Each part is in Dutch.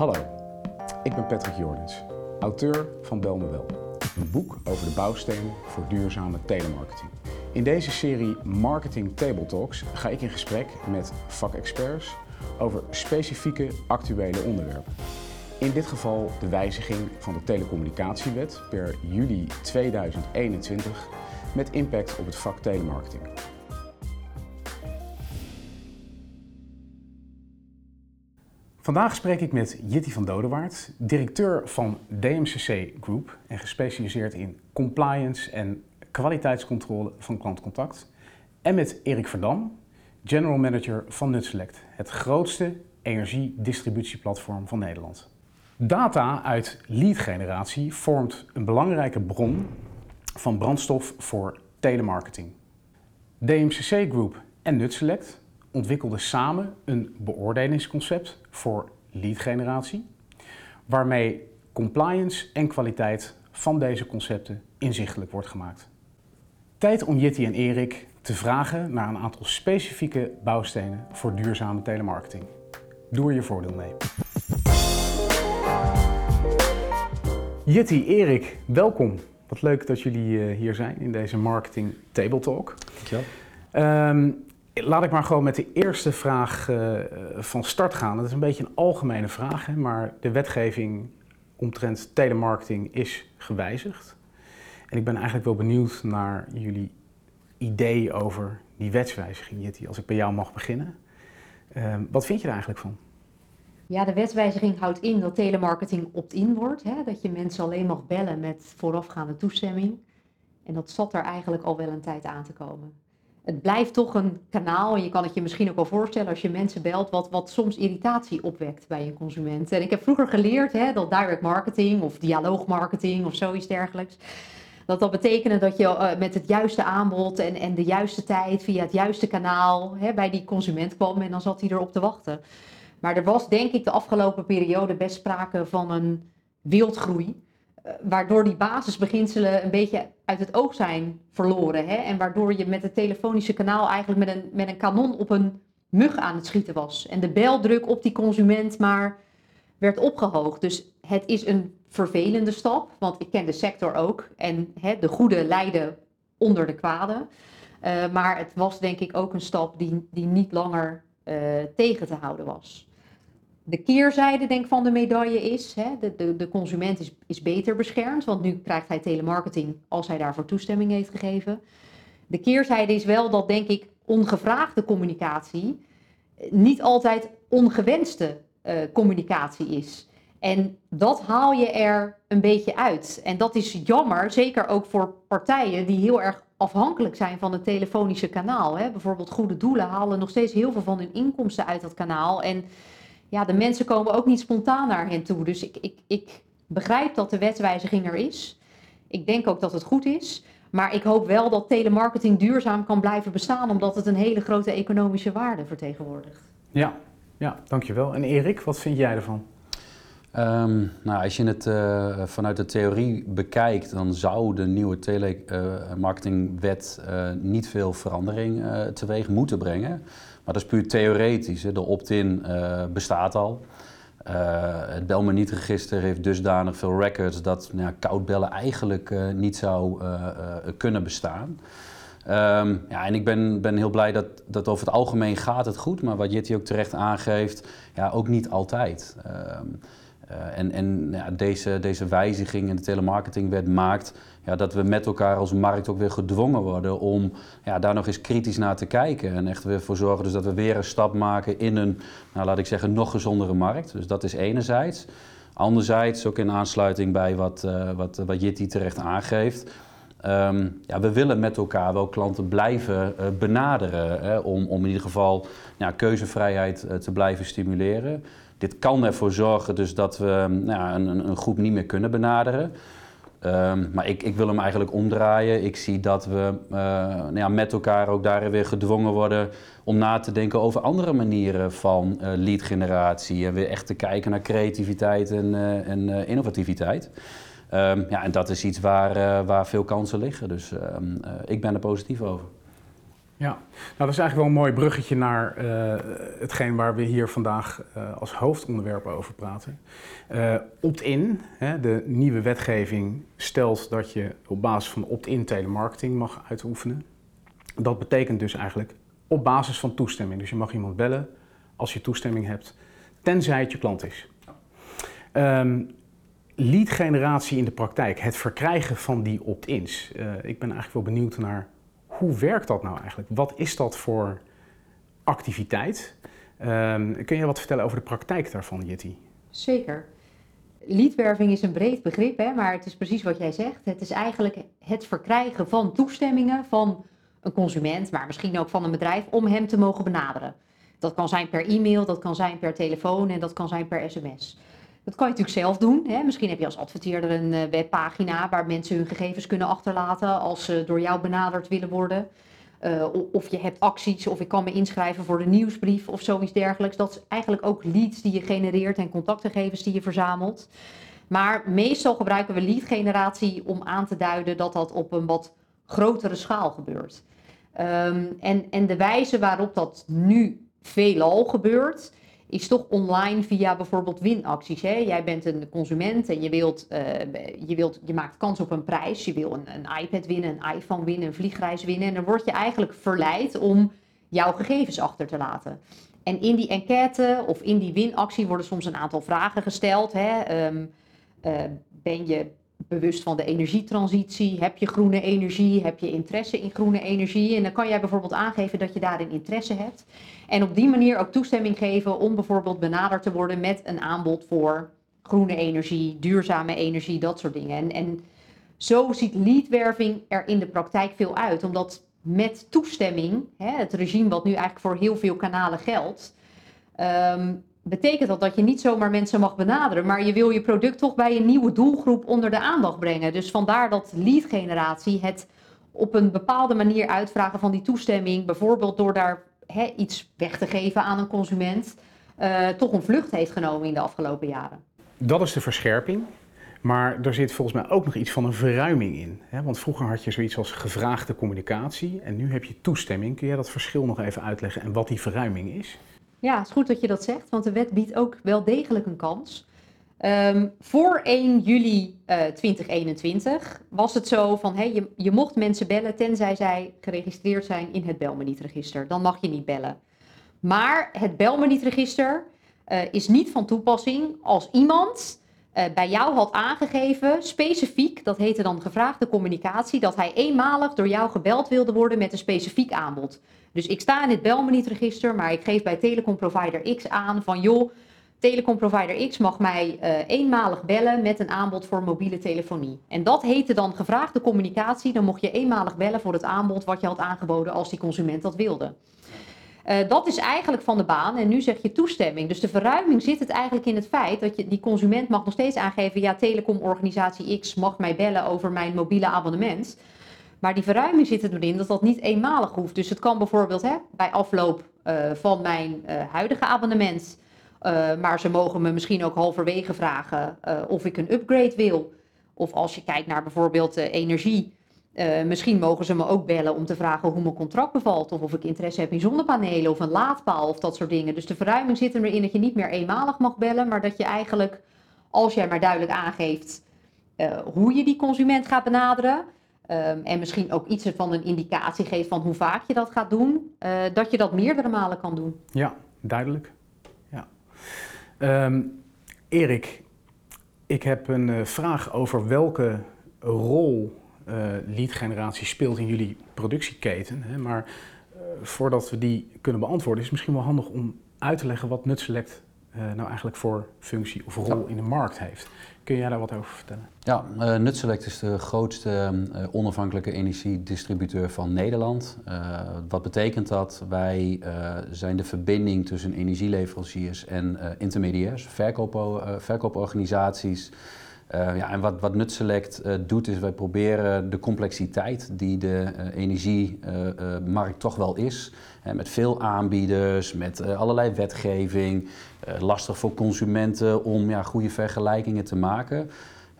Hallo, ik ben Patrick Jordens, auteur van Bel me. Een boek over de bouwstenen voor duurzame telemarketing. In deze serie Marketing Table Talks ga ik in gesprek met vakexperts over specifieke actuele onderwerpen. In dit geval de wijziging van de telecommunicatiewet per juli 2021 met impact op het vak telemarketing. Vandaag spreek ik met Jitty van Dodewaard, directeur van DMCC Group en gespecialiseerd in compliance en kwaliteitscontrole van klantcontact. En met Erik Verdam, general manager van Nutselect, het grootste energiedistributieplatform van Nederland. Data uit leadgeneratie vormt een belangrijke bron van brandstof voor telemarketing. DMCC Group en Nutselect ontwikkelden samen een beoordelingsconcept voor leadgeneratie, waarmee compliance en kwaliteit van deze concepten inzichtelijk wordt gemaakt. Tijd om Jitty en Erik te vragen naar een aantal specifieke bouwstenen voor duurzame telemarketing. Doe er je voordeel mee. Jitty, Erik, welkom. Wat leuk dat jullie eh, hier zijn in deze Marketing Table Talk. Dankjewel. Um, laat ik maar gewoon met de eerste vraag uh, van start gaan. Dat is een beetje een algemene vraag, hè, maar de wetgeving omtrent telemarketing is gewijzigd. En ik ben eigenlijk wel benieuwd naar jullie idee over die wetswijziging, Jitty, als ik bij jou mag beginnen. Uh, wat vind je er eigenlijk van? Ja, de wetswijziging houdt in dat telemarketing opt-in wordt. Hè? Dat je mensen alleen mag bellen met voorafgaande toestemming. En dat zat er eigenlijk al wel een tijd aan te komen. Het blijft toch een kanaal, en je kan het je misschien ook wel voorstellen als je mensen belt, wat, wat soms irritatie opwekt bij een consument. En ik heb vroeger geleerd hè, dat direct marketing of dialoogmarketing of zoiets dergelijks, dat dat betekende dat je uh, met het juiste aanbod en, en de juiste tijd via het juiste kanaal hè, bij die consument kwam en dan zat hij erop te wachten. Maar er was denk ik de afgelopen periode best sprake van een wildgroei. Uh, waardoor die basisbeginselen een beetje uit het oog zijn verloren. Hè? En waardoor je met het telefonische kanaal eigenlijk met een, met een kanon op een mug aan het schieten was. En de beldruk op die consument maar werd opgehoogd. Dus het is een vervelende stap, want ik ken de sector ook. En hè, de goede lijden onder de kwade. Uh, maar het was denk ik ook een stap die, die niet langer uh, tegen te houden was de keerzijde denk van de medaille is, hè, de, de, de consument is, is beter beschermd, want nu krijgt hij telemarketing als hij daarvoor toestemming heeft gegeven. De keerzijde is wel dat denk ik ongevraagde communicatie niet altijd ongewenste uh, communicatie is. En dat haal je er een beetje uit. En dat is jammer, zeker ook voor partijen die heel erg afhankelijk zijn van het telefonische kanaal. Hè. Bijvoorbeeld goede doelen halen nog steeds heel veel van hun inkomsten uit dat kanaal. En ja, de mensen komen ook niet spontaan naar hen toe. Dus ik, ik, ik begrijp dat de wetswijziging er is. Ik denk ook dat het goed is. Maar ik hoop wel dat telemarketing duurzaam kan blijven bestaan, omdat het een hele grote economische waarde vertegenwoordigt. Ja, ja dankjewel. En Erik, wat vind jij ervan? Um, nou, als je het uh, vanuit de theorie bekijkt, dan zou de nieuwe telemarketingwet uh, niet veel verandering uh, teweeg moeten brengen. Dat is puur theoretisch. Hè. De opt-in uh, bestaat al. Uh, het bel me niet register heeft dusdanig veel records dat nou, koud bellen eigenlijk uh, niet zou kunnen bestaan. Um, ja, en ik ben, ben heel blij dat, dat over het algemeen gaat het goed, maar wat Jitty ook terecht aangeeft, ja, ook niet altijd. Uh, en en ja, deze, deze wijziging in de telemarketingwet maakt ja, dat we met elkaar als markt ook weer gedwongen worden om ja, daar nog eens kritisch naar te kijken. En echt weer voor zorgen dus dat we weer een stap maken in een, nou, laat ik zeggen, nog gezondere markt. Dus dat is enerzijds. Anderzijds, ook in aansluiting bij wat, uh, wat, wat Jitty terecht aangeeft. Um, ja, we willen met elkaar wel klanten blijven uh, benaderen hè, om, om in ieder geval keuzevrijheid te blijven stimuleren. Dit kan ervoor zorgen dus dat we nou, een, een groep niet meer kunnen benaderen. Um, maar ik, ik, wil hem eigenlijk omdraaien. Ik zie dat we uh, nou ja, met elkaar ook daarin weer gedwongen worden om na te denken over andere manieren van uh, leadgeneratie. En weer echt te kijken naar creativiteit en, uh, en innovativiteit. Um, ja, en dat is iets waar, waar veel kansen liggen. Dus ik ben er positief over. Ja, nou dat is eigenlijk wel een mooi bruggetje naar uh, hetgeen waar we hier vandaag uh, als hoofdonderwerp over praten. Uh, opt-in, de nieuwe wetgeving stelt dat je op basis van opt-in telemarketing mag uitoefenen. Dat betekent dus eigenlijk op basis van toestemming. Dus je mag iemand bellen als je toestemming hebt, tenzij het je klant is. Um, lead generatie in de praktijk, het verkrijgen van die opt-ins. ik ben eigenlijk wel benieuwd naar hoe werkt dat nou eigenlijk? Wat is dat voor activiteit? Um, kun je wat vertellen over de praktijk daarvan, Jitty? Zeker. Leadwerving is een breed begrip, hè, maar het is precies wat jij zegt. Het is eigenlijk het verkrijgen van toestemmingen van een consument, maar misschien ook van een bedrijf, om hem te mogen benaderen. Dat kan zijn per e-mail, dat kan zijn per telefoon en dat kan zijn per sms. Dat kan je natuurlijk zelf doen. Hè. Misschien heb je als adverteerder een uh, webpagina waar mensen hun gegevens kunnen achterlaten als ze door jou benaderd willen worden. Uh, of je hebt acties, of ik kan me inschrijven voor de nieuwsbrief of zoiets dergelijks. Dat is eigenlijk ook leads die je genereert en contactgegevens die je verzamelt. Maar meestal gebruiken we lead generatie om aan te duiden dat dat op een wat grotere schaal gebeurt. Um, en, en de wijze waarop dat nu veelal gebeurt, is toch online via bijvoorbeeld winacties. Hè? Jij bent een consument en je, wilt, uh, je, wilt, je maakt kans op een prijs. Je wil een, een iPad winnen, een iPhone winnen, een vliegreis winnen. En dan word je eigenlijk verleid om jouw gegevens achter te laten. En in die enquête of in die winactie worden soms een aantal vragen gesteld. Hè? Um, uh, ben je bewust van de energietransitie? Heb je groene energie? Heb je interesse in groene energie? En dan kan jij bijvoorbeeld aangeven dat je daarin interesse hebt. En op die manier ook toestemming geven om bijvoorbeeld benaderd te worden met een aanbod voor groene energie, duurzame energie, dat soort dingen. En, en zo ziet leadwerving er in de praktijk veel uit, omdat met toestemming, hè, het regime wat nu eigenlijk voor heel veel kanalen geldt, um, betekent dat dat je niet zomaar mensen mag benaderen, maar je wil je product toch bij een nieuwe doelgroep onder de aandacht brengen. Dus vandaar dat lead generatie het op een bepaalde manier uitvragen van die toestemming, bijvoorbeeld door daar iets weg te geven aan een consument, uh, toch een vlucht heeft genomen in de afgelopen jaren. Dat is de verscherping. Maar er zit volgens mij ook nog iets van een verruiming in. Want vroeger had je zoiets als gevraagde communicatie en nu heb je toestemming. Kun jij dat verschil nog even uitleggen en wat die verruiming is? Ja, het is goed dat je dat zegt, want de wet biedt ook wel degelijk een kans. Um, voor 1 juli uh, eh, 2021 was het zo van hey, je, je mocht mensen bellen tenzij zij geregistreerd zijn in het belmenietregister. Dan mag je niet bellen. Maar het belmenietregister uh, is niet van toepassing als iemand uh, bij jou had aangegeven, specifiek, dat heette dan gevraagde communicatie, dat hij eenmalig door jou gebeld wilde worden met een specifiek aanbod. Dus ik sta in het belmenietregister, maar ik geef bij telecomprovider X aan van joh, telecomprovider X mag mij uh, eenmalig bellen met een aanbod voor mobiele telefonie. En dat heette dan gevraagde communicatie. Dan mocht je eenmalig bellen voor het aanbod wat je had aangeboden als die consument dat wilde. Uh, dat is eigenlijk van de baan en nu zeg je toestemming. Dus de verruiming zit het eigenlijk in het feit dat je, die consument mag nog steeds aangeven... ja, telecomorganisatie X mag mij bellen over mijn mobiele abonnement. Maar die verruiming zit erin dat dat niet eenmalig hoeft. Dus het kan bijvoorbeeld hè, bij afloop uh, van mijn uh, huidige abonnement maar ze mogen me misschien ook halverwege vragen of ik een upgrade wil. Of als je kijkt naar bijvoorbeeld energie. misschien mogen ze me ook bellen om te vragen hoe mijn contract bevalt. Of of ik interesse heb in zonnepanelen of een laadpaal of dat soort dingen. Dus de verruiming zit erin dat je niet meer eenmalig mag bellen. Maar dat je eigenlijk, als jij maar duidelijk aangeeft hoe je die consument gaat benaderen. Um, en misschien ook iets van een indicatie geeft van hoe vaak je dat gaat doen. dat je dat meerdere malen kan doen. Ja, duidelijk. Um, Erik, ik heb een vraag over welke rol uh, leadgeneratie speelt in jullie productieketen. Hè? Maar uh, voordat we die kunnen beantwoorden, is het misschien wel handig om uit te leggen wat NutSelect nou eigenlijk voor functie of rol in de markt heeft. Kun jij daar wat over vertellen? Ja, uh, Nutselect is de grootste uh, onafhankelijke energiedistributeur van Nederland. Uh, wat betekent dat? Wij zijn de verbinding tussen energieleveranciers en intermediairs, verkoop, verkooporganisaties. Ja, en wat, wat Nutselect doet is wij proberen de complexiteit die de energiemarkt toch wel is, met veel aanbieders, met allerlei wetgeving, lastig voor consumenten om ja, goede vergelijkingen te maken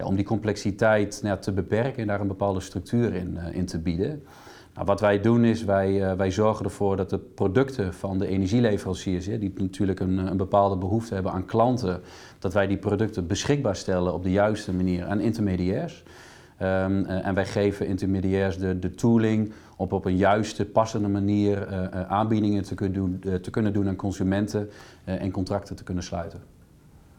om die complexiteit nou te beperken en daar een bepaalde structuur in, uh, in te bieden. Nou, wat wij doen is, wij, wij zorgen ervoor dat de producten van de energieleveranciers, die natuurlijk een, een, bepaalde behoefte hebben aan klanten, dat wij die producten beschikbaar stellen op de juiste manier aan intermediairs. Um, en wij geven intermediairs de, de tooling om op een juiste, passende manier uh, aanbiedingen te kunnen, doen, te kunnen doen aan consumenten en contracten te kunnen sluiten.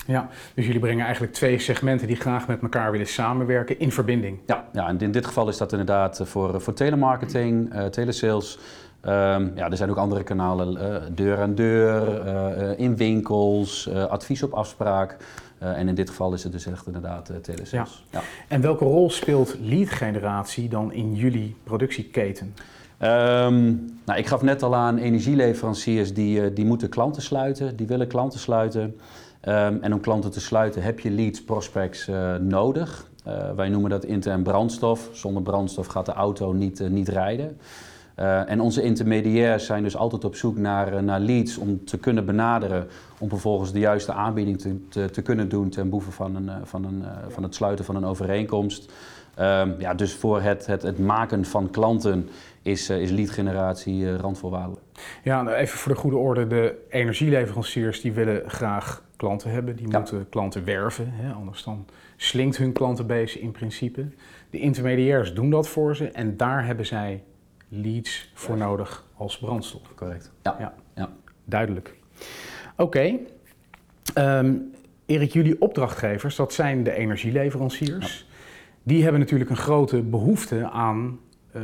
Ja, dus jullie brengen eigenlijk twee segmenten die graag met elkaar willen samenwerken in verbinding. Ja, ja en in dit geval is dat inderdaad voor, voor telemarketing, telesales. Um, ja, er zijn ook andere kanalen, deur aan deur, in winkels, advies op afspraak. Uh, en in dit geval is het dus echt inderdaad uh, telesales. Ja. ja. En welke rol speelt lead generatie dan in jullie productieketen? Um, nou, ik gaf net al aan energieleveranciers die, uh, die moeten klanten sluiten, die willen klanten sluiten. Um, en om klanten te sluiten heb je leads, prospects nodig. wij noemen dat intern brandstof. Zonder brandstof gaat de auto niet, niet rijden. En onze intermediairs zijn dus altijd op zoek naar, naar leads om te kunnen benaderen, om vervolgens de juiste aanbieding te, te, kunnen doen ten behoeve van, een, van, een, van het sluiten van een overeenkomst. Ehm, ja, dus voor het, het, het maken van klanten is, is leadgeneratie randvoorwaardelijk. Ja, nou even voor de goede orde, de energieleveranciers die willen graag klanten hebben, die ja. moeten klanten werven, hè, anders dan slinkt hun klantenbase in principe. De intermediairs doen dat voor ze en daar hebben zij leads voor nodig als brandstof. Correct. Ja. ja. ja. Duidelijk. Oké. Okay. Um, Erik, jullie opdrachtgevers, dat zijn de energieleveranciers. Die hebben natuurlijk een grote behoefte aan uh,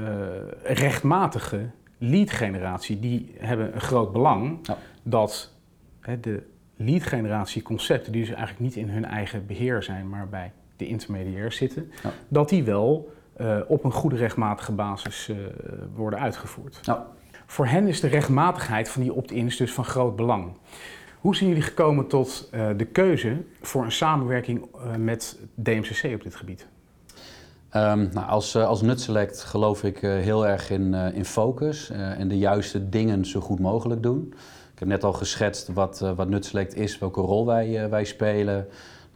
rechtmatige lead-generatie. Die hebben een groot belang ja. dat hè, de lead-generatieconcepten, die dus eigenlijk niet in hun eigen beheer zijn, maar bij de intermediairs zitten, dat die wel uh, op een goede rechtmatige basis uh, worden uitgevoerd. Ja. Voor hen is de rechtmatigheid van die opt-ins dus van groot belang. Hoe zijn jullie gekomen tot uh, de keuze voor een samenwerking met DMCC op dit gebied? Um, nou, als, als Nutselect geloof ik heel erg in, in focus en de juiste dingen zo goed mogelijk doen. Ik heb net al geschetst wat, wat Nutselect is, welke rol wij, wij spelen.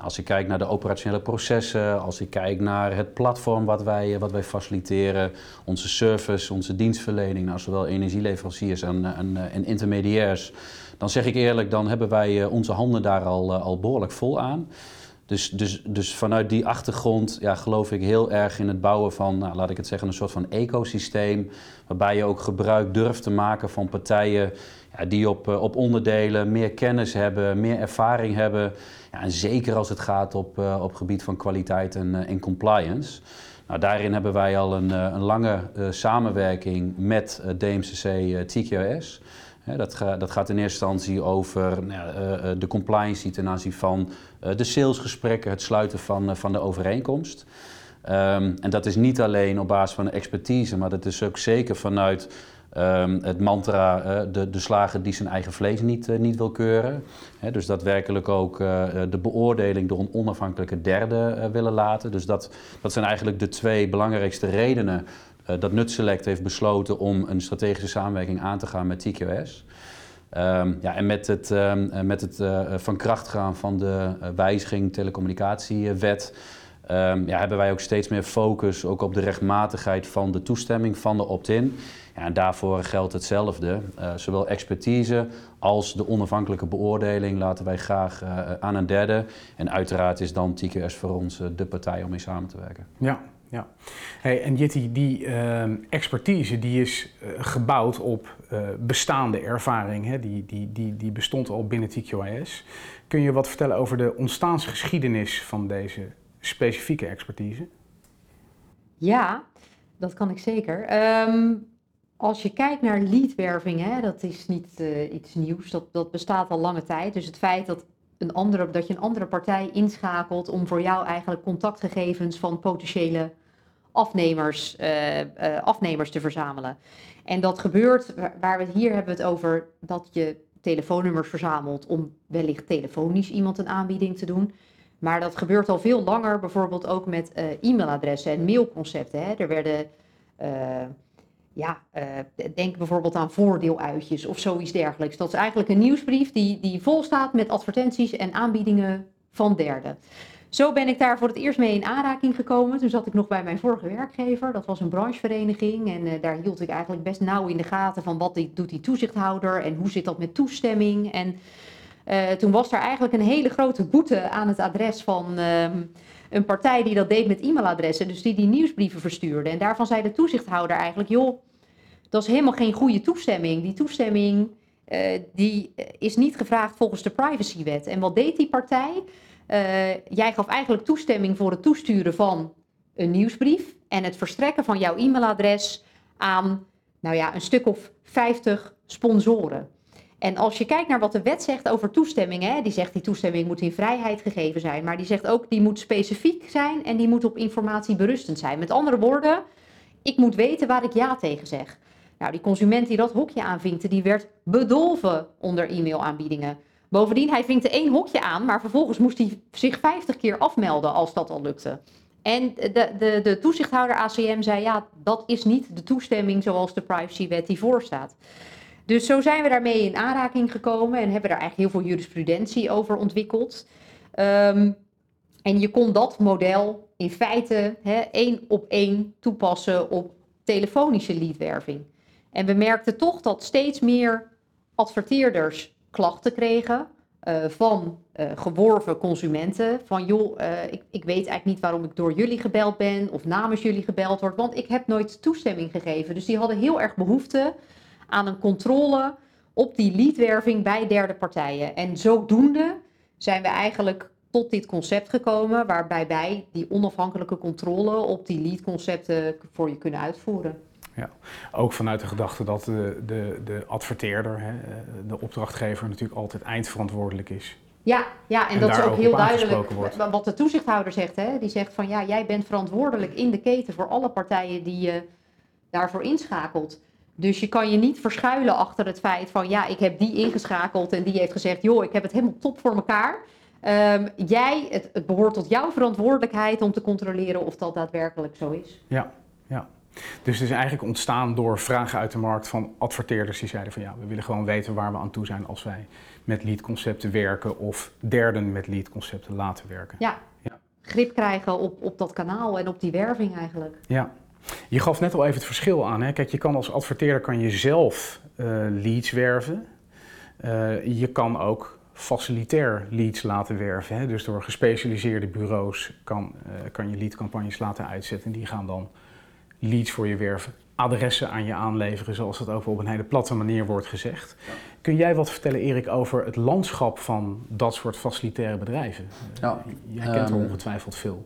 Als ik kijk naar de operationele processen, als ik kijk naar het platform wat wij, wat wij faciliteren, onze service, onze dienstverlening naar zowel energieleveranciers en, en, intermediairs, dan zeg ik eerlijk, dan hebben wij eh, onze handen daar al, eh, al behoorlijk vol aan. Dus, dus, dus vanuit die achtergrond ja, geloof ik heel erg in het bouwen van, nou, laat ik het zeggen, een soort van ecosysteem. Waarbij je ook gebruik durft te maken van partijen ja, die op, eh, op onderdelen meer kennis hebben, meer ervaring hebben. Ja, en zeker als het gaat op, uh, op gebied van kwaliteit en, uh, en compliance. Nou, daarin hebben wij al een, een lange samenwerking met DMCC TQS. Dat, dat, gaat in eerste instantie over nou, de compliance ten aanzien van de salesgesprekken, het sluiten van, van de overeenkomst. Um, en dat is niet alleen op basis van expertise, maar dat is ook zeker vanuit Um, het mantra, de, de slager die zijn eigen vlees niet, niet wil keuren. Dus daadwerkelijk ook de beoordeling door een onafhankelijke derde willen laten. Dus dat, dat zijn eigenlijk de twee belangrijkste redenen dat Nutselect heeft besloten om een strategische samenwerking aan te gaan met TQS. Ehm, ja, en met het, um, met het van kracht gaan van de wijziging telecommunicatiewet um, ja, hebben wij ook steeds meer focus ook op de rechtmatigheid van de toestemming van de opt-in. Ja, en daarvoor geldt hetzelfde. Zowel expertise als de onafhankelijke beoordeling laten wij graag aan een derde. En uiteraard is dan TQS voor ons de partij om mee samen te werken. Ja, ja. Hey, en Jitty, die ehm, expertise die is gebouwd op bestaande ervaring. Hè? Die, die, die, die bestond al binnen TQIS. Kun je wat vertellen over de ontstaansgeschiedenis van deze specifieke expertise? Ja, dat kan ik zeker. Um, als je kijkt naar leadwerving, hè, dat is niet uh, iets nieuws, dat, dat bestaat al lange tijd. Dus het feit dat, een andere, dat je een andere partij inschakelt om voor jou eigenlijk contactgegevens van potentiële afnemers, uh, uh, afnemers te verzamelen. En dat gebeurt, waar we hier hebben het over, dat je telefoonnummers verzamelt om wellicht telefonisch iemand een aanbieding te doen. Maar dat gebeurt al veel langer, bijvoorbeeld ook met e-mailadressen en mailconcepten. Hè. Er werden ja, denk bijvoorbeeld aan voordeeluitjes of zoiets dergelijks. Dat is eigenlijk een nieuwsbrief die, die vol staat met advertenties en aanbiedingen van derden. Zo ben ik daar voor het eerst mee in aanraking gekomen. Toen zat ik nog bij mijn vorige werkgever. Dat was een branchevereniging. En uh, daar hield ik eigenlijk best nauw in de gaten van wat doet die toezichthouder en hoe zit dat met toestemming. En uh, toen was er eigenlijk een hele grote boete aan het adres van uh, een partij die dat deed met e-mailadressen. Dus die die nieuwsbrieven verstuurde. En daarvan zei de toezichthouder eigenlijk, joh, dat is helemaal geen goede toestemming. Die toestemming uh, die is niet gevraagd volgens de privacywet. En wat deed die partij? Uh, jij gaf eigenlijk toestemming voor het toesturen van een nieuwsbrief en het verstrekken van jouw e-mailadres aan nou ja, een stuk of 50 sponsoren. En als je kijkt naar wat de wet zegt over toestemming, hè, die zegt die toestemming moet in vrijheid gegeven zijn, maar die zegt ook die moet specifiek zijn en die moet op informatie berustend zijn. Met andere woorden, ik moet weten waar ik ja tegen zeg. Nou, die consument die dat hokje aanvinkte, die werd bedolven onder e-mailaanbiedingen. Bovendien, hij vinkte één hokje aan, maar vervolgens moest hij zich 50 keer afmelden als dat al lukte. En de, de, de toezichthouder ACM zei, ja, dat is niet de toestemming zoals de privacywet die voorstaat. Dus zo zijn we daarmee in aanraking gekomen en hebben daar eigenlijk heel veel jurisprudentie over ontwikkeld. Um, en je kon dat model in feite hè, één op één toepassen op telefonische leadwerving. En we merkten toch dat steeds meer adverteerders klachten kregen uh, van uh, geworven consumenten. Van joh, uh, ik, ik weet eigenlijk niet waarom ik door jullie gebeld ben of namens jullie gebeld word, want ik heb nooit toestemming gegeven. Dus die hadden heel erg behoefte aan een controle op die leadwerving bij derde partijen. En zodoende zijn we eigenlijk tot dit concept gekomen, waarbij wij die onafhankelijke controle op die leadconcepten voor je kunnen uitvoeren. Ja, ook vanuit de gedachte dat de, de, de adverteerder, hè, de opdrachtgever, natuurlijk altijd eindverantwoordelijk is. Ja, ja en, en dat is ook heel duidelijk wordt. wat de toezichthouder zegt. Hè? Die zegt van ja, jij bent verantwoordelijk in de keten voor alle partijen die je daarvoor inschakelt. Dus je kan je niet verschuilen achter het feit van ja, ik heb die ingeschakeld en die heeft gezegd, joh, ik heb het helemaal top voor elkaar. Um, jij, het, het behoort tot jouw verantwoordelijkheid om te controleren of dat daadwerkelijk zo is. Ja, ja. Dus het is eigenlijk ontstaan door vragen uit de markt van adverteerders die zeiden van ja, we willen gewoon weten waar we aan toe zijn als wij met leadconcepten werken of derden met leadconcepten laten werken. Ja, ja. grip krijgen op, op dat kanaal en op die werving eigenlijk. Ja, je gaf net al even het verschil aan. Hè? Kijk, je kan als adverteerder kan je zelf uh, leads werven. Uh, je kan ook facilitair leads laten werven. Hè? Dus door gespecialiseerde bureaus kan, uh, kan je leadcampagnes laten uitzetten. Die gaan dan leads voor je werven, adressen aan je aanleveren, zoals dat ook op een hele platte manier wordt gezegd. Kun jij wat vertellen, Erik, over het landschap van dat soort facilitaire bedrijven? Ja. Jij kent er um, ongetwijfeld veel.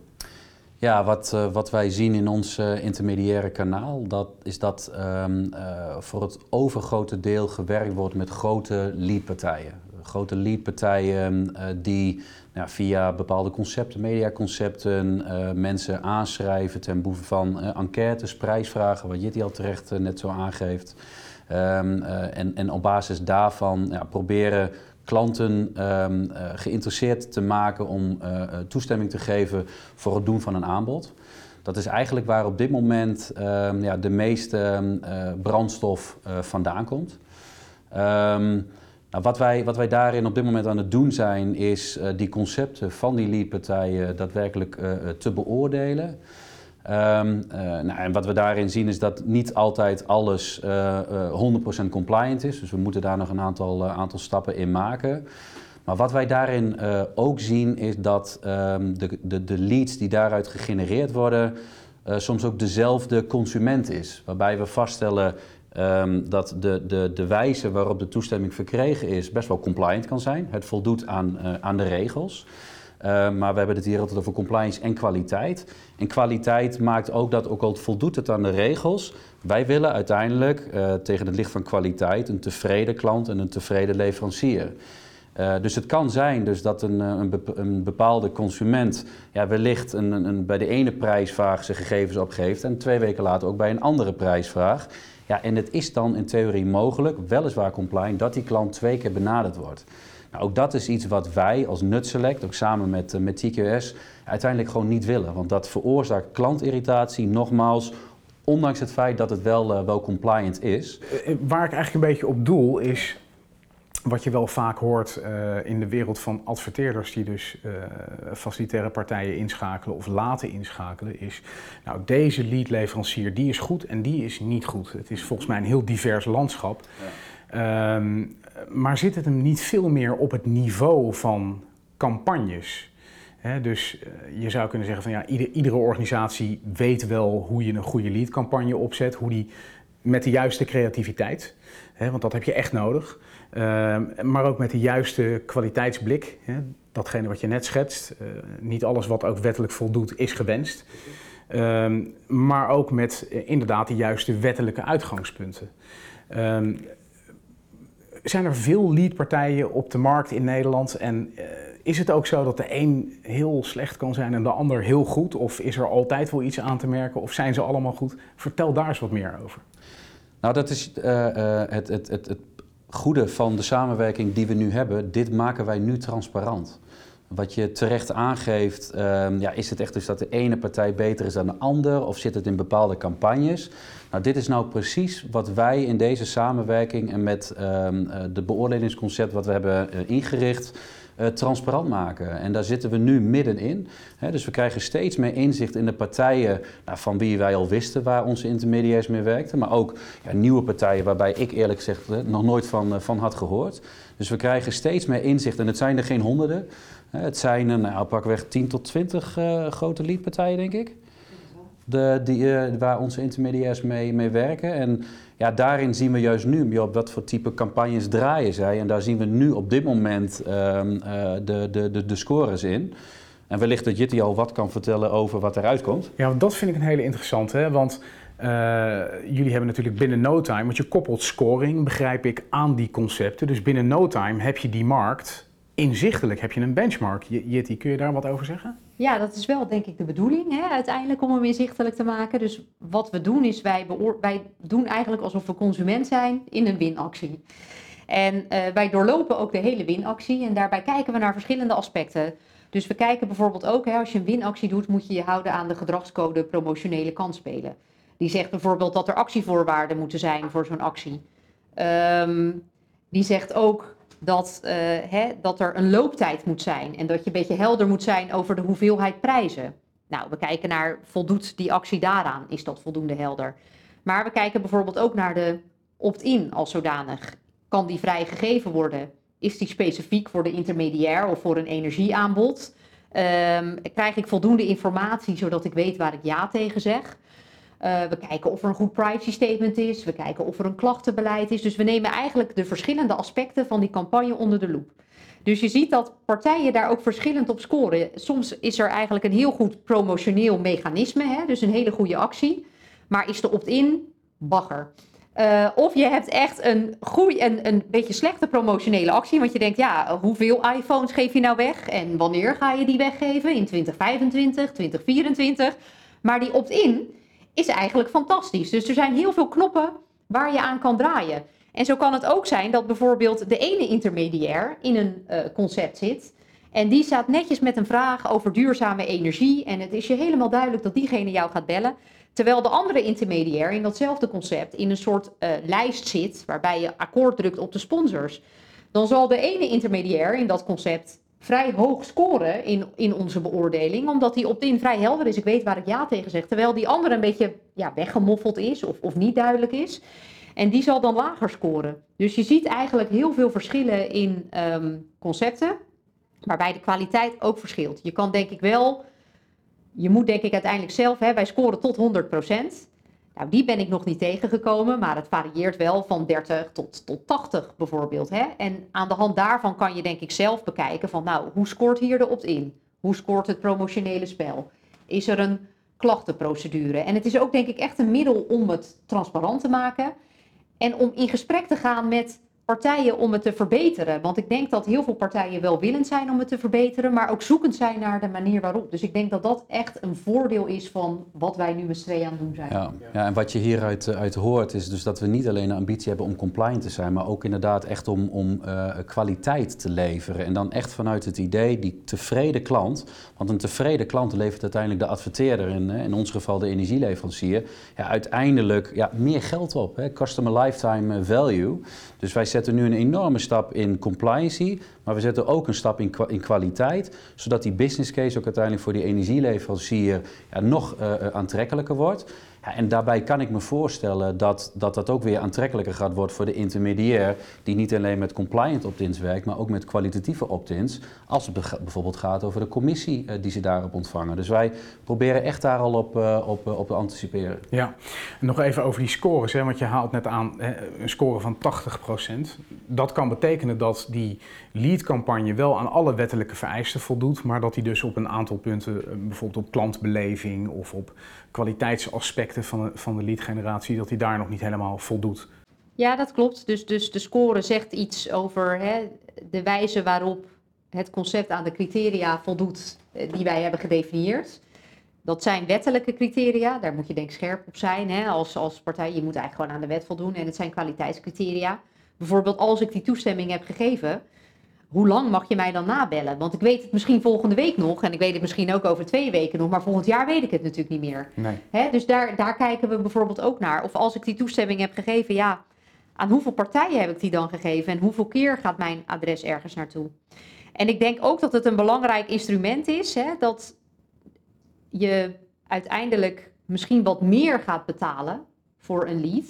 Ja, wat, uh, wat wij zien in ons uh, intermediaire kanaal, dat is dat um, uh, voor het overgrote deel gewerkt wordt met grote leadpartijen. Grote leadpartijen die nou, via bepaalde concepten, mediaconcepten, mensen aanschrijven ten behoeve van enquêtes, prijsvragen, wat Jitty al terecht net zo aangeeft. Um, en, en op basis daarvan ja, proberen klanten uh, geïnteresseerd te maken om toestemming te geven voor het doen van een aanbod. Dat is eigenlijk waar op dit moment um, ja, de meeste brandstof vandaan komt. Um, nou, wat, wij, wat wij daarin op dit moment aan het doen zijn, is die concepten van die leadpartijen daadwerkelijk te beoordelen. Uh, nou, en wat we daarin zien is dat niet altijd alles uh, uh, 100% compliant is. Dus we moeten daar nog een aantal, aantal stappen in maken. Maar wat wij daarin ook zien is dat um, de, de, de leads die daaruit gegenereerd worden, soms ook dezelfde consument is. Waarbij we vaststellen um, dat de, de, de wijze waarop de toestemming verkregen is best wel compliant kan zijn. Het voldoet aan, aan de regels. Uh, maar we hebben het hier altijd over compliance en kwaliteit. En kwaliteit maakt ook dat, ook al voldoet het aan de regels, wij willen uiteindelijk uh, tegen het licht van kwaliteit een tevreden klant en een tevreden leverancier. Uh, dus het kan zijn dus dat een, een, een bepaalde consument ja, wellicht een, een, bij de ene prijsvraag zijn gegevens opgeeft en twee weken later ook bij een andere prijsvraag. Ja, en het is dan in theorie mogelijk, weliswaar compliant, dat die klant twee keer benaderd wordt. Nou, ook dat is iets wat wij als NutSelect, ook samen met, uh, met TQS, uiteindelijk gewoon niet willen. Want dat veroorzaakt klantirritatie, nogmaals, ondanks het feit dat het wel, uh, wel compliant is. Uh, waar ik eigenlijk een beetje op doel is, wat je wel vaak hoort uh, in de wereld van adverteerders die dus uh, facilitaire partijen inschakelen of laten inschakelen, is nou deze leadleverancier die is goed en die is niet goed. Het is volgens mij een heel divers landschap. Ja. Um, maar zit het hem niet veel meer op het niveau van campagnes? He, dus uh, je zou kunnen zeggen van ja, ieder, iedere organisatie weet wel hoe je een goede leadcampagne opzet, hoe die met de juiste creativiteit, want dat heb je echt nodig. Uh, maar ook met de juiste kwaliteitsblik. Hè, datgene wat je net schetst. Uh, niet alles wat ook wettelijk voldoet is gewenst. Uh, maar ook met uh, inderdaad de juiste wettelijke uitgangspunten. Ehm, zijn er veel leadpartijen op de markt in Nederland? En eh, is het ook zo dat de een heel slecht kan zijn en de ander heel goed? Of is er altijd wel iets aan te merken? Of zijn ze allemaal goed? Vertel daar eens wat meer over. Nou, dat is het, het, het, het goede van de samenwerking die we nu hebben. Dit maken wij nu transparant. Wat je terecht aangeeft, uh, ja, is het echt dus dat de ene partij beter is dan de ander? Of zit het in bepaalde campagnes? Nou, dit is nou precies wat wij in deze samenwerking en met um, de beoordelingsconcept wat we hebben uh, ingericht, uh, transparant maken. En daar zitten we nu middenin. Dus we krijgen steeds meer inzicht in de partijen nou, van wie wij al wisten waar onze intermediairs mee werkten. Maar ook ja, nieuwe partijen waarbij ik eerlijk gezegd nog nooit van, uh, van had gehoord. Dus we krijgen steeds meer inzicht. En het zijn er geen honderden. Het zijn nou, pakweg 10 tot 20 uh, grote leadpartijen, denk ik. De, die, uh, waar onze intermediairs mee, mee werken. En ja, daarin zien we juist nu op wat voor type campagnes draaien zij. En daar zien we nu op dit moment uh, de, de, de, de scores in. En wellicht dat Jitty al wat kan vertellen over wat eruit komt. Ja, dat vind ik een hele interessante. Want uh, jullie hebben natuurlijk binnen no time, want je koppelt scoring, begrijp ik, aan die concepten. Dus binnen no time heb je die markt inzichtelijk heb je een benchmark. Jitty, kun je daar wat over zeggen? Ja, dat is wel denk ik de bedoeling hè, uiteindelijk om hem inzichtelijk te maken. Dus wat we doen is wij, wij doen eigenlijk alsof we consument zijn in een winactie. En uh, wij doorlopen ook de hele winactie en daarbij kijken we naar verschillende aspecten. Dus we kijken bijvoorbeeld ook, hè, als je een winactie doet, moet je je houden aan de gedragscode promotionele kansspelen. Die zegt bijvoorbeeld dat er actievoorwaarden moeten zijn voor zo'n actie. Um, die zegt ook dat, uh, hè, dat er een looptijd moet zijn en dat je een beetje helder moet zijn over de hoeveelheid prijzen. Nou, we kijken naar, voldoet die actie daaraan? Is dat voldoende helder? Maar we kijken bijvoorbeeld ook naar de opt-in als zodanig. Kan die vrijgegeven worden? Is die specifiek voor de intermediair of voor een energieaanbod? Um, krijg ik voldoende informatie zodat ik weet waar ik ja tegen zeg? Uh, we kijken of er een goed privacy statement is. We kijken of er een klachtenbeleid is. Dus we nemen eigenlijk de verschillende aspecten van die campagne onder de loep. Dus je ziet dat partijen daar ook verschillend op scoren. Soms is er eigenlijk een heel goed promotioneel mechanisme, hè? dus een hele goede actie. Maar is de opt-in bagger. Uh, of je hebt echt een, goeie, een, een beetje slechte promotionele actie. Want je denkt, ja, hoeveel iPhones geef je nou weg? En wanneer ga je die weggeven? In 2025, 2024? Maar die opt-in is eigenlijk fantastisch. Dus er zijn heel veel knoppen waar je aan kan draaien. En zo kan het ook zijn dat bijvoorbeeld de ene intermediair in een uh, concept zit. En die staat netjes met een vraag over duurzame energie. En het is je helemaal duidelijk dat diegene jou gaat bellen. Terwijl de andere intermediair in datzelfde concept in een soort uh, lijst zit. waarbij je akkoord drukt op de sponsors. Dan zal de ene intermediair in dat concept vrij hoog scoren in, in onze beoordeling. Omdat die opt-in vrij helder is. Ik weet waar ik ja tegen zeg. Terwijl die andere een beetje ja, weggemoffeld is of, of niet duidelijk is. En die zal dan lager scoren. Dus je ziet eigenlijk heel veel verschillen in um, concepten. Waarbij de kwaliteit ook verschilt. Je kan denk ik wel. Je moet denk ik uiteindelijk zelf. Hè, wij scoren tot 100 nou, die ben ik nog niet tegengekomen, maar het varieert wel van 30 tot, tot 80 bijvoorbeeld. Hè? En aan de hand daarvan kan je denk ik zelf bekijken van, nou, hoe scoort hier de opt-in? Hoe scoort het promotionele spel? Is er een klachtenprocedure? En het is ook denk ik echt een middel om het transparant te maken en om in gesprek te gaan met partijen om het te verbeteren. Want ik denk dat heel veel partijen wel willend zijn om het te verbeteren, maar ook zoekend zijn naar de manier waarop. Dus ik denk dat dat echt een voordeel is van wat wij nu met Stree aan het doen zijn. Ja, ja en wat je hieruit uh, uit hoort is dus dat we niet alleen de ambitie hebben om compliant te zijn, maar ook inderdaad echt om, om uh, kwaliteit te leveren. En dan echt vanuit het idee, die tevreden klant, want een tevreden klant levert uiteindelijk de adverteerder, in, in ons geval de energieleverancier, ja, uiteindelijk ja, meer geld op. Hè? Customer lifetime value. Dus wij zetten nu een enorme stap in compliancy, maar we zetten ook een stap in, in kwaliteit, zodat die business case ook uiteindelijk voor die energieleverancier ja, nog uh, aantrekkelijker wordt. Ja, en daarbij kan ik me voorstellen dat, dat dat ook weer aantrekkelijker gaat worden voor de intermediair, die niet alleen met compliant opt-ins werkt, maar ook met kwalitatieve opt-ins, als het bijvoorbeeld gaat over de commissie uh, die ze daarop ontvangen. Dus wij proberen echt daar al op, op, op te anticiperen. Ja, nog even over die scores, hè, want je haalt net aan hè, een score van 80%. Dat kan betekenen dat die lead-campagne wel aan alle wettelijke vereisten voldoet, maar dat die dus op een aantal punten, bijvoorbeeld op klantbeleving of op kwaliteitsaspecten van, van de lead generatie, dat hij daar nog niet helemaal voldoet. Ja, dat klopt. Dus, dus de score zegt iets over hè, de wijze waarop het concept aan de criteria voldoet eh, die wij hebben gedefinieerd. Dat zijn wettelijke criteria, daar moet je denk ik scherp op zijn hè, als, als partij. Je moet eigenlijk gewoon aan de wet voldoen en het zijn kwaliteitscriteria. Bijvoorbeeld als ik die toestemming heb gegeven, hoe lang mag je mij dan nabellen? Want ik weet het misschien volgende week nog en ik weet het misschien ook over twee weken nog, maar volgend jaar weet ik het natuurlijk niet meer. Nee. dus daar, daar kijken we bijvoorbeeld ook naar. Of als ik die toestemming heb gegeven, ja, aan hoeveel partijen heb ik die dan gegeven en hoeveel keer gaat mijn adres ergens naartoe? En ik denk ook dat het een belangrijk instrument is, hè, dat je uiteindelijk misschien wat meer gaat betalen voor een lead.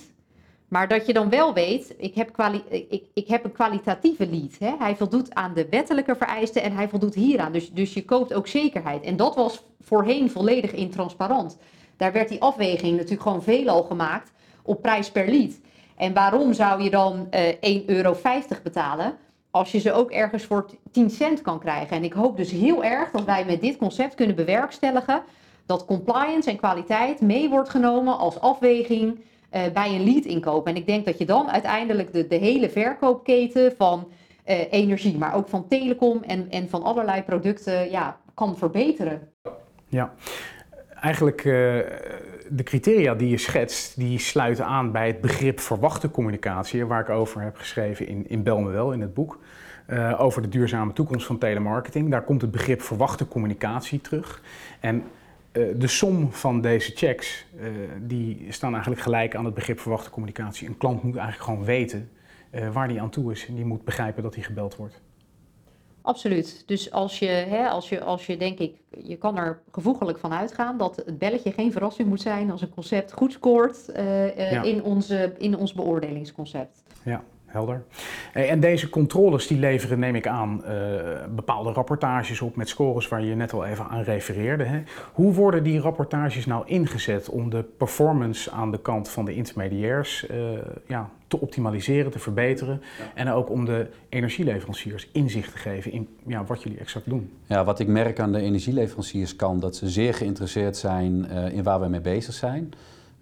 Maar dat je dan wel weet, ik heb, ik, ik heb een kwalitatieve lead. Hè? Hij voldoet aan de wettelijke vereisten en hij voldoet hieraan. Dus, dus je koopt ook zekerheid. En dat was voorheen volledig intransparant. Daar werd die afweging natuurlijk gewoon veelal gemaakt op prijs per lead. En waarom zou je dan uh, eh, 1,50 euro betalen als je ze ook ergens voor 10 cent kan krijgen? En ik hoop dus heel erg dat wij met dit concept kunnen bewerkstelligen dat compliance en kwaliteit mee wordt genomen als afweging uh, bij een lead inkoop. En ik denk dat je dan uiteindelijk de, de hele verkoopketen van uh, energie, maar ook van telecom en, en van allerlei producten ja, kan verbeteren. Ja, eigenlijk uh, de criteria die je schetst, die sluiten aan bij het begrip verwachte communicatie, waar ik over heb geschreven in, in Bel me wel in het boek. Over de duurzame toekomst van telemarketing. Daar komt het begrip verwachte communicatie terug. En de som van deze checks, uh, die staan eigenlijk gelijk aan het begrip verwachte communicatie. Een klant moet eigenlijk gewoon weten waar hij aan toe is en die moet begrijpen dat hij gebeld wordt. Absoluut. Dus als je, hè, als je, als je denk ik, je kan er gevoegelijk van uitgaan dat het belletje geen verrassing moet zijn als een concept goed scoort uh, uh, ja. in, onze, in ons beoordelingsconcept. Ja, helder. En deze controles die leveren, neem ik aan, uh, bepaalde rapportages op met scores waar je net al even aan refereerde. Hè. Hoe worden die rapportages nou ingezet om de performance aan de kant van de intermediairs ja, te optimaliseren, te verbeteren. En ook om de energieleveranciers inzicht te geven in ja, wat jullie exact doen. Ja, wat ik merk aan de energieleveranciers kan dat ze zeer geïnteresseerd zijn uh, in waar we mee bezig zijn.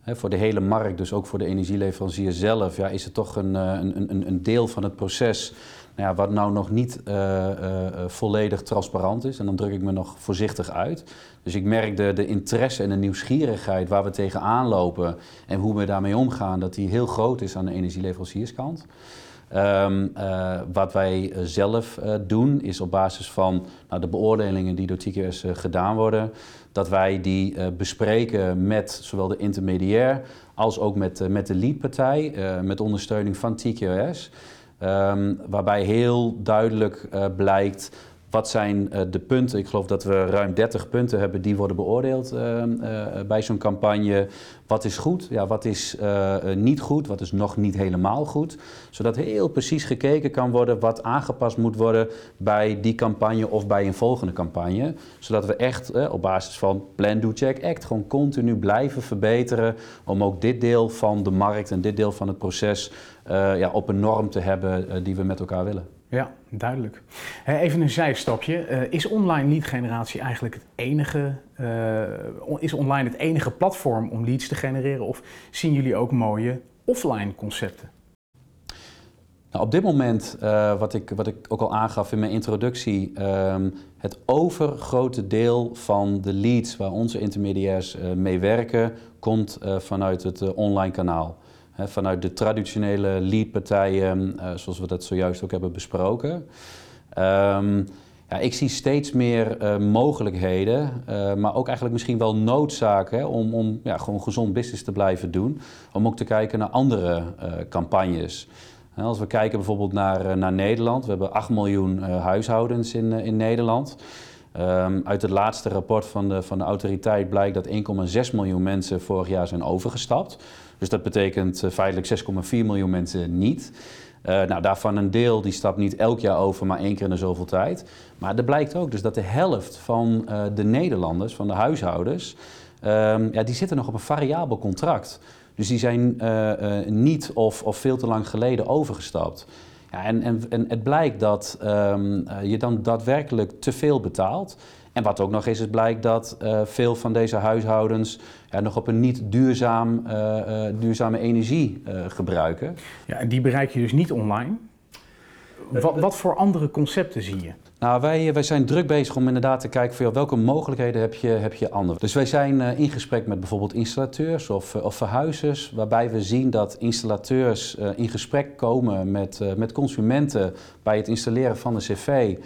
Voor de hele markt, dus ook voor de energieleverancier zelf, ja, is het toch een, een, een, een deel van het proces nou ja, wat nou nog niet uh, uh, volledig transparant is. En dan druk ik me nog voorzichtig uit. Dus ik merk de, interesse en de nieuwsgierigheid waar we tegenaan lopen en hoe we daarmee omgaan, dat die heel groot is aan de energieleverancierskant. Uh, wat wij zelf doen is op basis van nou, de beoordelingen die door TQS gedaan worden, dat wij die bespreken met zowel de intermediair als ook met, met de leadpartij, met ondersteuning van TQS. Um, waarbij heel duidelijk uh, blijkt wat zijn uh, de punten. Ik geloof dat we ruim 30 punten hebben die worden beoordeeld uh, bij zo'n campagne. Wat is goed, ja, wat is niet goed, wat is nog niet helemaal goed. Zodat heel precies gekeken kan worden wat aangepast moet worden bij die campagne of bij een volgende campagne. Zodat we echt op basis van plan, do, check, act gewoon continu blijven verbeteren. Om ook dit deel van de markt en dit deel van het proces ja, op een norm te hebben die we met elkaar willen. Ja, duidelijk. Even een zijstapje. Uh, is online lead generatie eigenlijk het enige, is online het enige platform om leads te genereren? Of zien jullie ook mooie offline concepten? Nou, op dit moment, wat, ik, wat ik ook al aangaf in mijn introductie, um, het overgrote deel van de leads waar onze intermediairs mee werken, komt vanuit het online kanaal vanuit de traditionele leadpartijen, uh, zoals we dat zojuist ook hebben besproken. Um, ja, ik zie steeds meer uh, mogelijkheden, uh, maar ook eigenlijk misschien wel noodzaak hè, om, om ja, gewoon gezond business te blijven doen. Om ook te kijken naar andere campagnes. Als we kijken bijvoorbeeld naar, naar Nederland, we hebben 8 miljoen huishoudens in, in Nederland. Um, uit het laatste rapport van de, van de autoriteit blijkt dat 1,6 miljoen mensen vorig jaar zijn overgestapt. Dus dat betekent uh, feitelijk 6,4 miljoen mensen niet. Uh, nou, daarvan een deel die stapt niet elk jaar over, maar één keer in de zoveel tijd. Maar er blijkt ook dus dat de helft van uh, de Nederlanders, van de huishoudens, um, ja, die zitten nog op een variabel contract. Dus die zijn niet of, of veel te lang geleden overgestapt. Ja, en, en, en het blijkt dat um, je dan daadwerkelijk te veel betaalt. En wat ook nog is, het blijkt dat uh, veel van deze huishoudens ja, nog op een niet duurzaam, uh, uh, duurzame energie gebruiken. Ja, en die bereik je dus niet online. Wat, wat voor andere concepten zie je? Nou, wij, wij zijn druk bezig om inderdaad te kijken voor welke mogelijkheden heb je, heb je anders. Dus wij zijn uh, in gesprek met bijvoorbeeld installateurs of, of verhuizers, waarbij we zien dat installateurs in gesprek komen met, met consumenten bij het installeren van de cv.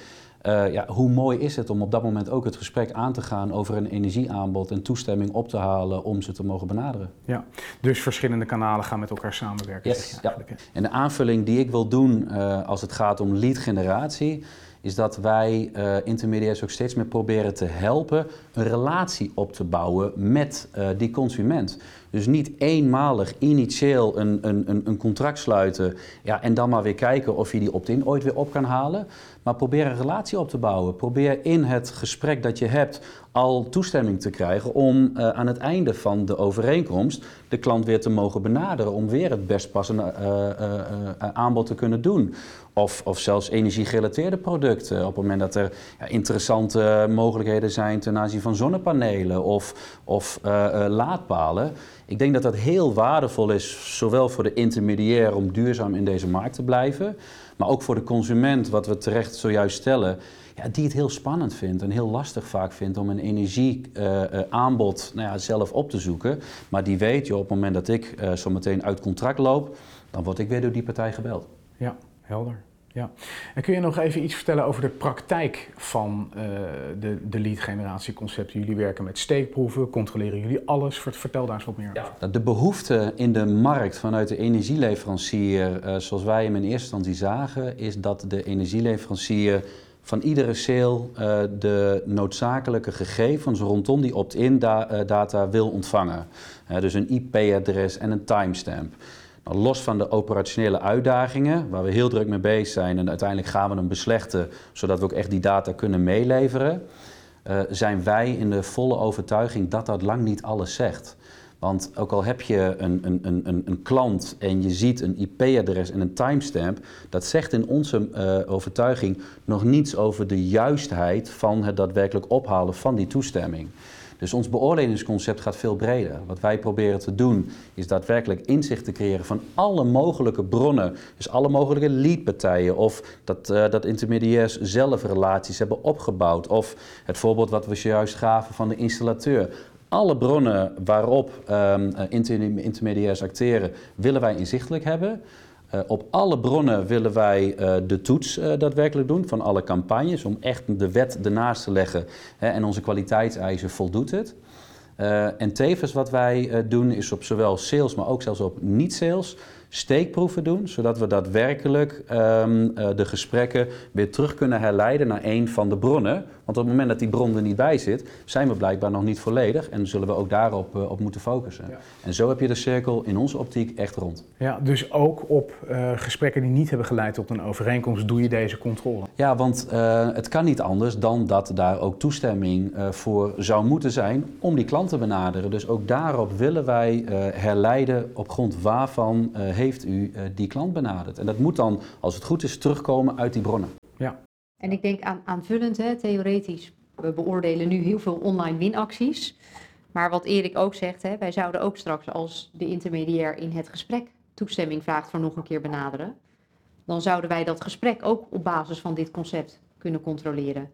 ja, hoe mooi is het om op dat moment ook het gesprek aan te gaan over een energieaanbod en toestemming op te halen om ze te mogen benaderen. Ja, dus verschillende kanalen gaan met elkaar samenwerken. Yes, ja. En de aanvulling die ik wil doen als het gaat om lead generatie is dat wij uh, intermediairs ook steeds meer proberen te helpen een relatie op te bouwen met uh, die consument. Dus niet eenmalig initieel een, een, een contract sluiten ja, en dan maar weer kijken of je die opt-in ooit weer op kan halen. Maar probeer een relatie op te bouwen. Probeer in het gesprek dat je hebt al toestemming te krijgen om uh, aan het einde van de overeenkomst de klant weer te mogen benaderen om weer het best passende aanbod te kunnen doen. Of, of zelfs energiegerelateerde producten. Op het moment dat er ja, interessante mogelijkheden zijn ten aanzien van zonnepanelen of, of laadpalen. Ik denk dat dat heel waardevol is, zowel voor de intermediair om duurzaam in deze markt te blijven, maar ook voor de consument, wat we terecht zojuist stellen, ja, die het heel spannend vindt en heel lastig vaak vindt om een energieaanbod uh, nou ja, zelf op te zoeken. Maar die weet je op het moment dat ik zo meteen uit contract loop, dan word ik weer door die partij gebeld. Ja, helder. Ja. En kun je nog even iets vertellen over de praktijk van uh, de, de lead generatie concepten? Jullie werken met steekproeven, controleren jullie alles? Vertel daar eens wat meer over. Ja. De behoefte in de markt vanuit de energieleverancier, uh, zoals wij hem in eerste instantie zagen, is dat de energieleverancier van iedere sale uh, de noodzakelijke gegevens rondom die opt-in da data wil ontvangen. dus een IP-adres en een timestamp. Los van de operationele uitdagingen, waar we heel druk mee bezig zijn en uiteindelijk gaan we hem beslechten, zodat we ook echt die data kunnen meeleveren, uh, zijn wij in de volle overtuiging dat dat lang niet alles zegt. Want ook al heb je een, een, een, een klant en je ziet een IP-adres en een timestamp, dat zegt in onze uh, overtuiging nog niets over de juistheid van het daadwerkelijk ophalen van die toestemming. Dus ons beoordelingsconcept gaat veel breder. Wat wij proberen te doen is daadwerkelijk inzicht te creëren van alle mogelijke bronnen. Dus alle mogelijke leadpartijen of dat, uh, dat intermediairs zelf relaties hebben opgebouwd. Of het voorbeeld wat we zojuist gaven van de installateur. Alle bronnen waarop um, intermediairs acteren willen wij inzichtelijk hebben. Uh, op alle bronnen willen wij uh, de toets uh, daadwerkelijk doen van alle campagnes om echt de wet ernaast te leggen hè, en onze kwaliteitseisen voldoet het. en tevens wat wij doen is op zowel sales, maar ook zelfs op niet-sales steekproeven doen, zodat we daadwerkelijk um, uh, de gesprekken weer terug kunnen herleiden naar een van de bronnen. Want op het moment dat die bron er niet bij zit, zijn we blijkbaar nog niet volledig en zullen we ook daarop uh, op moeten focussen. Ja. En zo heb je de cirkel in onze optiek echt rond. Ja, dus ook op uh, gesprekken die niet hebben geleid tot een overeenkomst doe je deze controle? Ja, want het kan niet anders dan dat daar ook toestemming voor zou moeten zijn om die klant te benaderen. Dus ook daarop willen wij herleiden op grond waarvan heeft u uh, die klant benaderd? En dat moet dan, als het goed is, terugkomen uit die bronnen. Ja. En ik denk aan, aanvullend, hè, theoretisch, we beoordelen nu heel veel online winacties. Maar wat Erik ook zegt, hè, wij zouden ook straks als de intermediair in het gesprek toestemming vraagt voor nog een keer benaderen. Dan zouden wij dat gesprek ook op basis van dit concept kunnen controleren.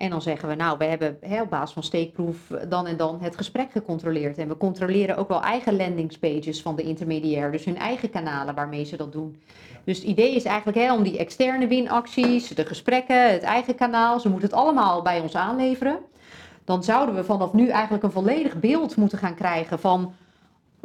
En dan zeggen we, nou, we hebben hè, op basis van steekproef dan en dan het gesprek gecontroleerd. En we controleren ook wel eigen landingspages van de intermediair, dus hun eigen kanalen waarmee ze dat doen. Dus het idee is eigenlijk hè, om die externe winacties, de gesprekken, het eigen kanaal, ze moeten het allemaal bij ons aanleveren. Dan zouden we vanaf nu eigenlijk een volledig beeld moeten gaan krijgen van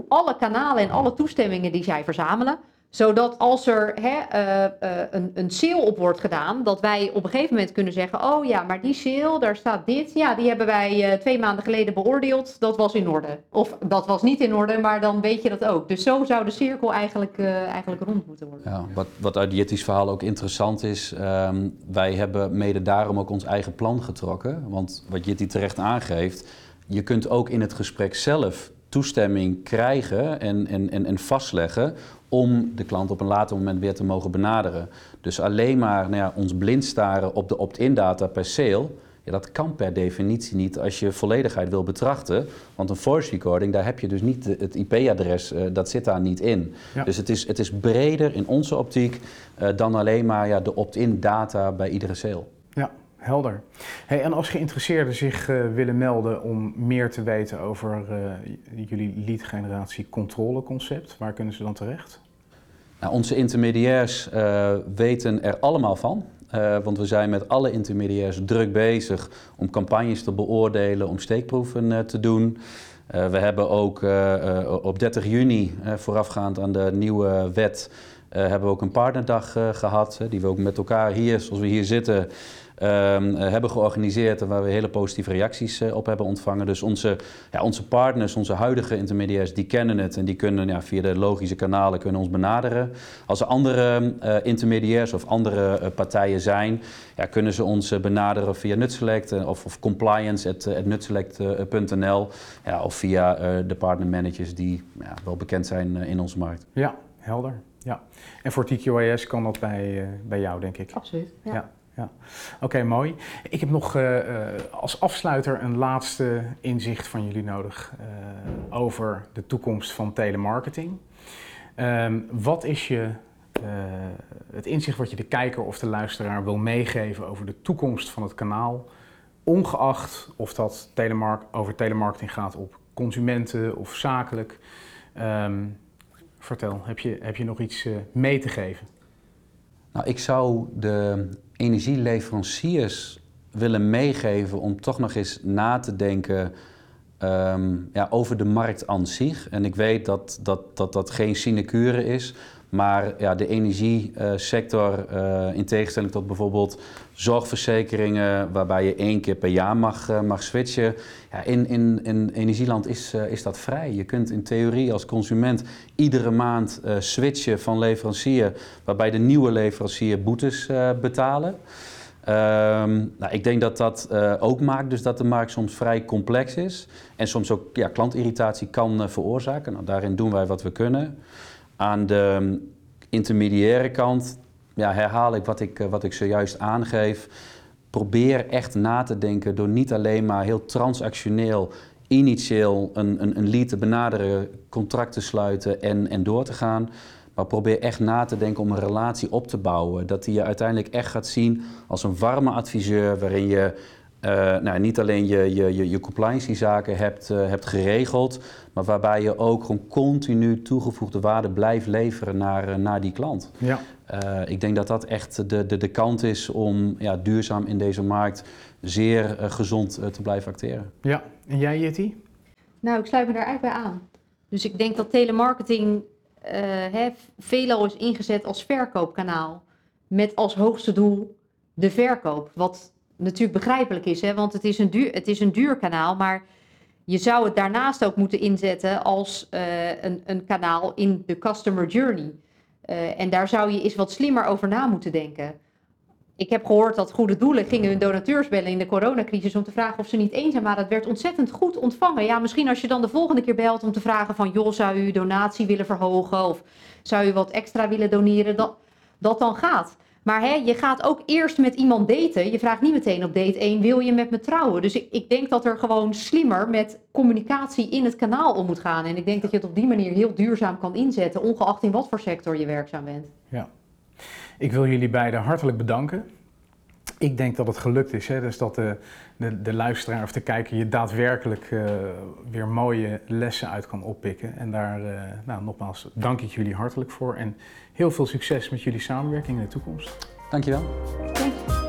alle kanalen en alle toestemmingen die zij verzamelen Zodat als er hè, eh, eh, een, een sale op wordt gedaan, dat wij op een gegeven moment kunnen zeggen: Oh ja, maar die sale, daar staat dit. Ja, die hebben wij eh, twee maanden geleden beoordeeld. Dat was in orde. Of dat was niet in orde, maar dan weet je dat ook. Dus zo zou de cirkel eigenlijk, eigenlijk rond moeten worden. Ja, wat, wat uit Jitty's verhaal ook interessant is, ehm, wij hebben mede daarom ook ons eigen plan getrokken. Want wat Jitty terecht aangeeft, je kunt ook in het gesprek zelf toestemming krijgen en, en, en, en vastleggen om de klant op een later moment weer te mogen benaderen. Dus alleen maar nou ja, ons blind staren op de opt-in data per sale, ja, dat kan per definitie niet als je volledigheid wil betrachten. Want een voice recording, daar heb je dus niet de- het IP-adres, eh, dat zit daar niet in. Ja. Dus het is, het is breder in onze optiek eh, dan alleen maar ja, de opt-in data bij iedere sale. Helder. Hey, en als geïnteresseerden zich eh, willen melden om meer te weten over eh, jullie lead generatie controleconcept, waar kunnen ze dan terecht? Nou, onze intermediairs eh, weten er allemaal van. Want we zijn met alle intermediairs druk bezig om campagnes te beoordelen, om steekproeven te doen. We hebben ook op 30 juni, voorafgaand aan de nieuwe wet, hebben we ook een partnerdag eh, gehad. eh, die we ook met elkaar hier, zoals we hier zitten, ehm, eh, hebben georganiseerd. En waar we hele positieve reacties eh, op hebben ontvangen. Dus onze, ja, onze partners, onze huidige intermediairs, die kennen het. En die kunnen ja, via de logische kanalen kunnen ons benaderen. Als er andere eh, intermediairs of andere eh, partijen zijn, ja, kunnen ze ons eh, benaderen via Nutselect eh, of, of compliance.nutselect.nl ja, of via eh, de partnermanagers die ja, wel bekend zijn eh, in onze markt. Ja, helder. Ja. En voor TQIS kan dat bij, eh, bij jou, denk ik. Absoluut. Ja. Ja. Ja, oké, mooi. Ik heb nog eh, eh, als afsluiter een laatste inzicht van jullie nodig over de toekomst van telemarketing. Ehm, wat is je, het inzicht wat je de kijker of de luisteraar wil meegeven over de toekomst van het kanaal, ongeacht of dat telemark over telemarketing gaat op consumenten of zakelijk? Ehm, vertel, heb je, heb je nog iets eh, mee te geven? Nou, ik zou de energieleveranciers willen meegeven om toch nog eens na te denken ehm, ja, over de markt aan zich. En ik weet dat dat, dat, dat geen sinecure is, maar ja, de energiesector, eh, in tegenstelling tot bijvoorbeeld zorgverzekeringen, waarbij je één keer per jaar mag, eh, mag switchen. Ja, in, in, in Energieland is, eh, is dat vrij. Je kunt in theorie als consument iedere maand switchen van leverancier, waarbij de nieuwe leverancier boetes betalen. Ehm, nou, ik denk dat dat ook maakt dus dat de markt soms vrij complex is en soms ook ja, klantirritatie kan veroorzaken. Nou, daarin doen wij wat we kunnen. Aan de um, intermediaire kant ja, herhaal ik wat, ik eh, wat ik zojuist aangeef. Probeer echt na te denken door niet alleen maar heel transactioneel initieel een, een, een lead te benaderen, contract te sluiten en, en door te gaan. Maar probeer echt na te denken om een relatie op te bouwen. Dat die je uiteindelijk echt gaat zien als een warme adviseur waarin je nou, niet alleen je, je, je, je compliance-zaken hebt, uh, hebt geregeld, maar waarbij je ook gewoon continu toegevoegde waarde blijft leveren naar, uh, naar die klant. Ja. Uh, ik denk dat dat echt de, de, de kant is om ja, duurzaam in deze markt zeer uh, gezond uh, te blijven acteren. Ja, en jij Jitty? Nou, ik sluit me daar eigenlijk bij aan. Dus ik denk dat telemarketing uh, hè, veelal is ingezet als verkoopkanaal. Met als hoogste doel de verkoop. Wat natuurlijk begrijpelijk is, hè? want het is, een duur, het is een duur kanaal. Maar je zou het daarnaast ook moeten inzetten als uh, een, een kanaal in de customer journey. Uh, en daar zou je eens wat slimmer over na moeten denken. Ik heb gehoord dat goede doelen gingen hun donateurs bellen in de coronacrisis om te vragen of ze niet eenzaam waren. Het werd ontzettend goed ontvangen. Ja, misschien als je dan de volgende keer belt om te vragen van joh, zou u donatie willen verhogen of zou u wat extra willen doneren, dat, dat dan gaat. Maar hè, je gaat ook eerst met iemand daten. Je vraagt niet meteen op date 1, wil je met me trouwen? Dus ik, ik denk dat er gewoon slimmer met communicatie in het kanaal om moet gaan. En ik denk dat je het op die manier heel duurzaam kan inzetten, ongeacht in wat voor sector je werkzaam bent. Ja. Ik wil jullie beiden hartelijk bedanken. Ik denk dat het gelukt is, hè? dus dat de, de, de luisteraar of de kijker je daadwerkelijk uh, weer mooie lessen uit kan oppikken. En daar, uh, nou, nogmaals, dank ik jullie hartelijk voor en heel veel succes met jullie samenwerking in de toekomst. Dankjewel. Dank je.